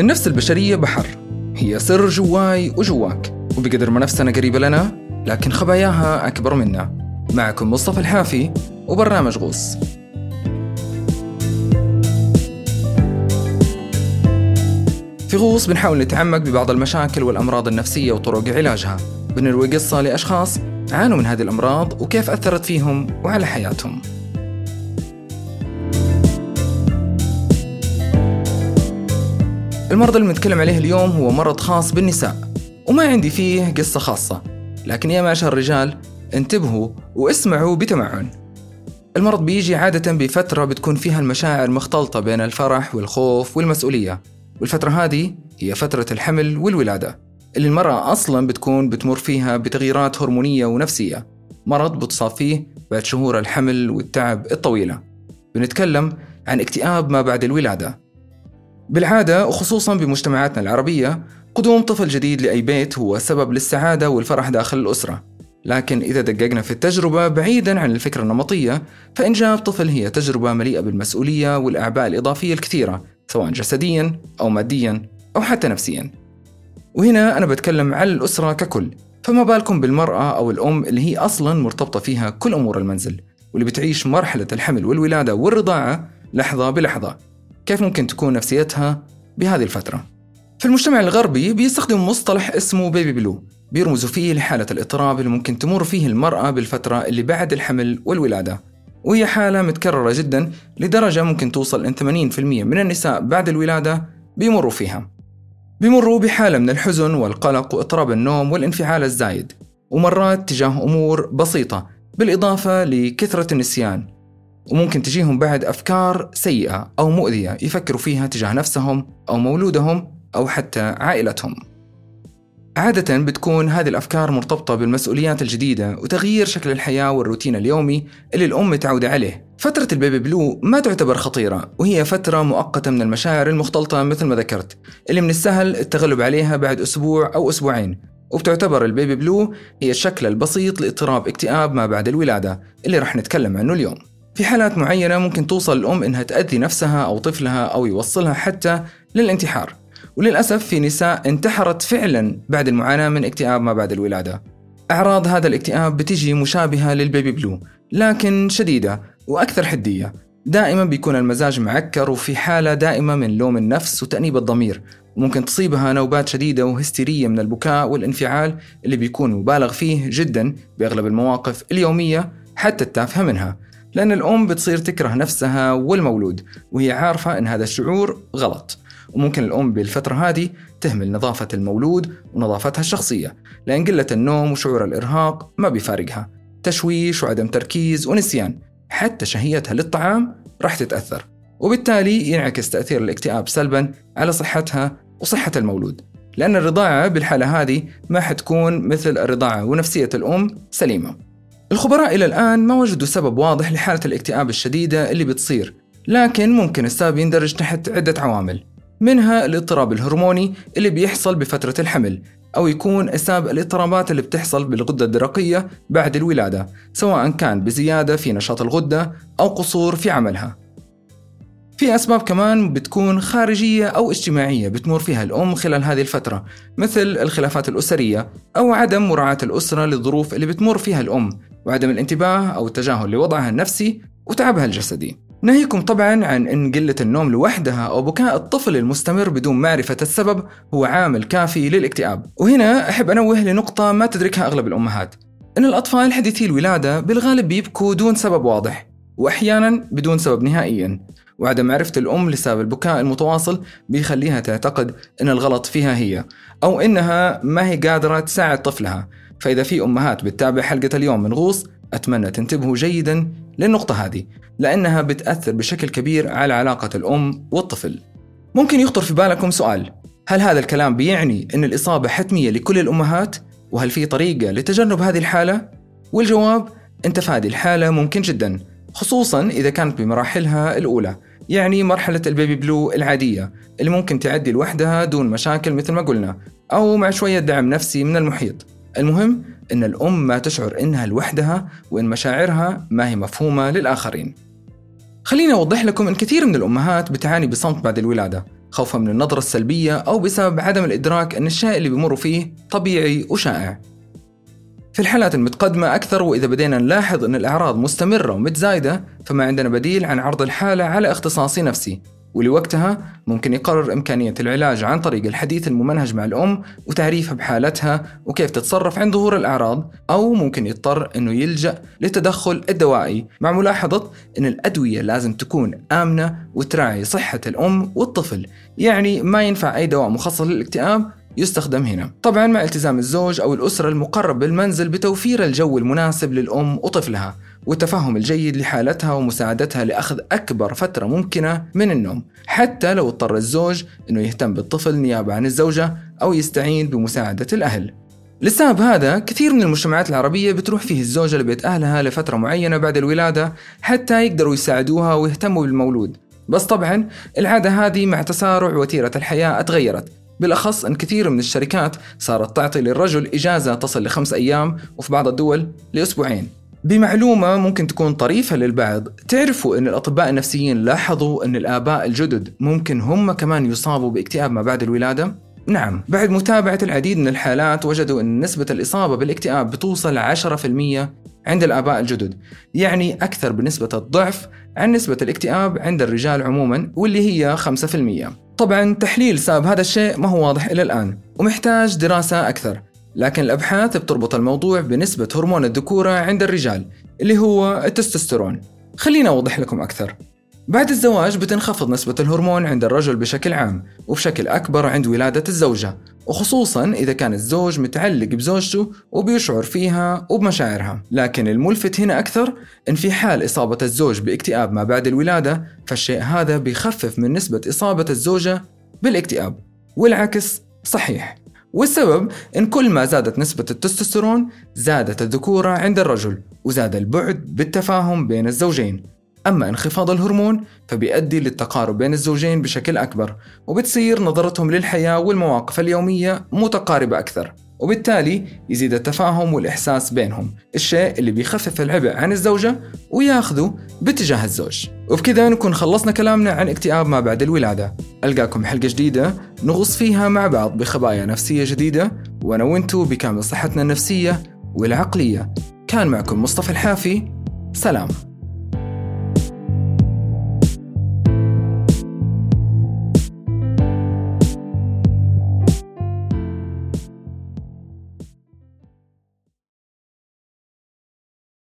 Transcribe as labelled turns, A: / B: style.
A: النفس البشرية بحر. هي سر جواي وجواك وبقدر ما نفسنا قريبة لنا لكن خباياها أكبر منا. معكم مصطفى الحافي وبرنامج غوص. في غوص بنحاول نتعمق ببعض المشاكل والأمراض النفسية وطرق علاجها. بنروي قصة لأشخاص عانوا من هذه الأمراض وكيف أثرت فيهم وعلى حياتهم. المرض اللي بنتكلم عليه اليوم هو مرض خاص بالنساء وما عندي فيه قصة خاصة. لكن يا معشر الرجال انتبهوا واسمعوا بتمعن. المرض بيجي عادة بفترة بتكون فيها المشاعر مختلطة بين الفرح والخوف والمسؤولية. والفترة هذه هي فترة الحمل والولادة اللي المرأة أصلا بتكون بتمر فيها بتغييرات هرمونية ونفسية. مرض بتصاب فيه بعد شهور الحمل والتعب الطويلة. بنتكلم عن اكتئاب ما بعد الولادة. بالعادة وخصوصا بمجتمعاتنا العربية قدوم طفل جديد لأي بيت هو سبب للسعادة والفرح داخل الأسرة. لكن إذا دققنا في التجربة بعيدا عن الفكرة النمطية فإنجاب طفل هي تجربة مليئة بالمسؤولية والأعباء الإضافية الكثيرة سواء جسديا أو ماديا أو حتى نفسيا. وهنا أنا بتكلم عن الأسرة ككل فما بالكم بالمرأة أو الأم اللي هي أصلا مرتبطة فيها كل أمور المنزل واللي بتعيش مرحلة الحمل والولادة والرضاعة لحظة بلحظة. كيف ممكن تكون نفسيتها بهذه الفترة؟ في المجتمع الغربي بيستخدم مصطلح اسمه بيبي بلو بيرمزوا فيه لحالة الاضطراب اللي ممكن تمر فيه المرأة بالفترة اللي بعد الحمل والولادة. وهي حالة متكررة جدا لدرجة ممكن توصل إن 80% من النساء بعد الولادة بيمروا فيها. بيمروا بحالة من الحزن والقلق واضطراب النوم والانفعال الزايد. ومرات تجاه أمور بسيطة بالإضافة لكثرة النسيان. وممكن تجيهم بعد أفكار سيئة أو مؤذية يفكروا فيها تجاه نفسهم أو مولودهم أو حتى عائلتهم. عادة بتكون هذه الأفكار مرتبطة بالمسؤوليات الجديدة وتغيير شكل الحياة والروتين اليومي اللي الأم متعودة عليه. فترة البيبي بلو ما تعتبر خطيرة وهي فترة مؤقتة من المشاعر المختلطة مثل ما ذكرت اللي من السهل التغلب عليها بعد أسبوع أو أسبوعين. وبتعتبر البيبي بلو هي الشكل البسيط لإضطراب اكتئاب ما بعد الولادة اللي رح نتكلم عنه اليوم. في حالات معينة ممكن توصل الأم إنها تأذي نفسها أو طفلها أو يوصلها حتى للانتحار. وللأسف في نساء انتحرت فعلا بعد المعاناة من اكتئاب ما بعد الولادة. أعراض هذا الاكتئاب بتجي مشابهة للبيبي بلو لكن شديدة وأكثر حدية. دائما بيكون المزاج معكر وفي حالة دائمة من لوم النفس وتأنيب الضمير وممكن تصيبها نوبات شديدة وهستيرية من البكاء والانفعال اللي بيكون مبالغ فيه جدا بأغلب المواقف اليومية حتى التافهة منها. لأن الأم بتصير تكره نفسها والمولود وهي عارفة أن هذا الشعور غلط. وممكن الأم بالفترة هذه تهمل نظافة المولود ونظافتها الشخصية لأن قلة النوم وشعور الإرهاق ما بيفارقها. تشويش وعدم تركيز ونسيان حتى شهيتها للطعام راح تتأثر. وبالتالي ينعكس تأثير الاكتئاب سلبا على صحتها وصحة المولود. لأن الرضاعة بالحالة هذه ما حتكون مثل الرضاعة ونفسية الأم سليمة. الخبراء إلى الآن ما وجدوا سبب واضح لحالة الاكتئاب الشديدة اللي بتصير لكن ممكن السبب يندرج تحت عدة عوامل منها الاضطراب الهرموني اللي بيحصل بفترة الحمل أو يكون أسباب الاضطرابات اللي بتحصل بالغدة الدرقية بعد الولادة سواء كان بزيادة في نشاط الغدة أو قصور في عملها. في أسباب كمان بتكون خارجية أو اجتماعية بتمر فيها الأم خلال هذه الفترة مثل الخلافات الأسرية أو عدم مراعاة الأسرة للظروف اللي بتمر فيها الأم. وعدم الانتباه أو التجاهل لوضعها النفسي وتعبها الجسدي. ناهيكم طبعا عن أن قلة النوم لوحدها أو بكاء الطفل المستمر بدون معرفة السبب هو عامل كافي للاكتئاب. وهنا أحب أنوه لنقطة ما تدركها أغلب الأمهات. أن الأطفال حديثي الولادة بالغالب بيبكوا دون سبب واضح وأحيانا بدون سبب نهائيا. وعدم معرفة الأم لسبب البكاء المتواصل بيخليها تعتقد أن الغلط فيها هي أو أنها ما هي قادرة تساعد طفلها. فإذا في أمهات بتتابع حلقة اليوم من غوص أتمنى تنتبهوا جيدا للنقطة هذه لأنها بتأثر بشكل كبير على علاقة الأم والطفل ممكن يخطر في بالكم سؤال هل هذا الكلام بيعني أن الإصابة حتمية لكل الأمهات؟ وهل في طريقة لتجنب هذه الحالة؟ والجواب أن تفادي الحالة ممكن جدا خصوصا إذا كانت بمراحلها الأولى يعني مرحلة البيبي بلو العادية اللي ممكن تعدي لوحدها دون مشاكل مثل ما قلنا أو مع شوية دعم نفسي من المحيط المهم أن الأم ما تشعر إنها لوحدها وإن مشاعرها ما هي مفهومة للآخرين. خليني أوضح لكم أن كثير من الأمهات بتعاني بصمت بعد الولادة خوفا من النظرة السلبية أو بسبب عدم الإدراك أن الشيء اللي بيمروا فيه طبيعي وشائع. في الحالات المتقدمة أكثر وإذا بدينا نلاحظ أن الأعراض مستمرة ومتزايدة فما عندنا بديل عن عرض الحالة على اختصاصي نفسي. ولوقتها ممكن يقرر إمكانية العلاج عن طريق الحديث الممنهج مع الأم وتعريفها بحالتها وكيف تتصرف عند ظهور الأعراض أو ممكن يضطر أنه يلجأ للتدخل الدوائي مع ملاحظة أن الأدوية لازم تكون آمنة وتراعي صحة الأم والطفل. يعني ما ينفع أي دواء مخصص للاكتئاب يستخدم هنا. طبعا مع التزام الزوج أو الأسرة المقرب بالمنزل بتوفير الجو المناسب للأم وطفلها. والتفهم الجيد لحالتها ومساعدتها لأخذ أكبر فترة ممكنة من النوم. حتى لو اضطر الزوج أنه يهتم بالطفل نيابة عن الزوجة أو يستعين بمساعدة الأهل. للسبب هذا كثير من المجتمعات العربية بتروح فيه الزوجة لبيت أهلها لفترة معينة بعد الولادة حتى يقدروا يساعدوها ويهتموا بالمولود. بس طبعا العادة هذه مع تسارع وتيرة الحياة اتغيرت بالأخص أن كثير من الشركات صارت تعطي للرجل إجازة تصل لخمس أيام وفي بعض الدول لأسبوعين. بمعلومة ممكن تكون طريفة للبعض. تعرفوا أن الأطباء النفسيين لاحظوا أن الآباء الجدد ممكن هم كمان يصابوا باكتئاب ما بعد الولادة؟ نعم. بعد متابعة العديد من الحالات وجدوا أن نسبة الإصابة بالاكتئاب بتوصل 10% عند الآباء الجدد يعني أكثر بنسبة الضعف عن نسبة الاكتئاب عند الرجال عموما واللي هي 5% طبعا تحليل سبب هذا الشيء ما هو واضح إلى الآن ومحتاج دراسة أكثر. لكن الأبحاث بتربط الموضوع بنسبة هرمون الذكورة عند الرجال اللي هو التستوستيرون. خلينا أوضح لكم أكثر. بعد الزواج بتنخفض نسبة الهرمون عند الرجل بشكل عام وبشكل أكبر عند ولادة الزوجة وخصوصا إذا كان الزوج متعلق بزوجته وبيشعر فيها وبمشاعرها. لكن الملفت هنا أكثر إن في حال إصابة الزوج باكتئاب ما بعد الولادة فالشيء هذا بيخفف من نسبة إصابة الزوجة بالاكتئاب والعكس صحيح. والسبب إن كل ما زادت نسبة التستوستيرون زادت الذكورة عند الرجل وزاد البعد بالتفاهم بين الزوجين. أما انخفاض الهرمون فبيؤدي للتقارب بين الزوجين بشكل أكبر وبتصير نظرتهم للحياة والمواقف اليومية متقاربة أكثر وبالتالي يزيد التفاهم والإحساس بينهم. الشيء اللي بيخفف العبء عن الزوجة وياخذه باتجاه الزوج. وبكذا نكون خلصنا كلامنا عن اكتئاب ما بعد الولادة. ألقاكم حلقة جديدة نغوص فيها مع بعض بخبايا نفسية جديدة وأنا وأنتو بكامل صحتنا النفسية والعقلية. كان معكم مصطفى الحافي سلام.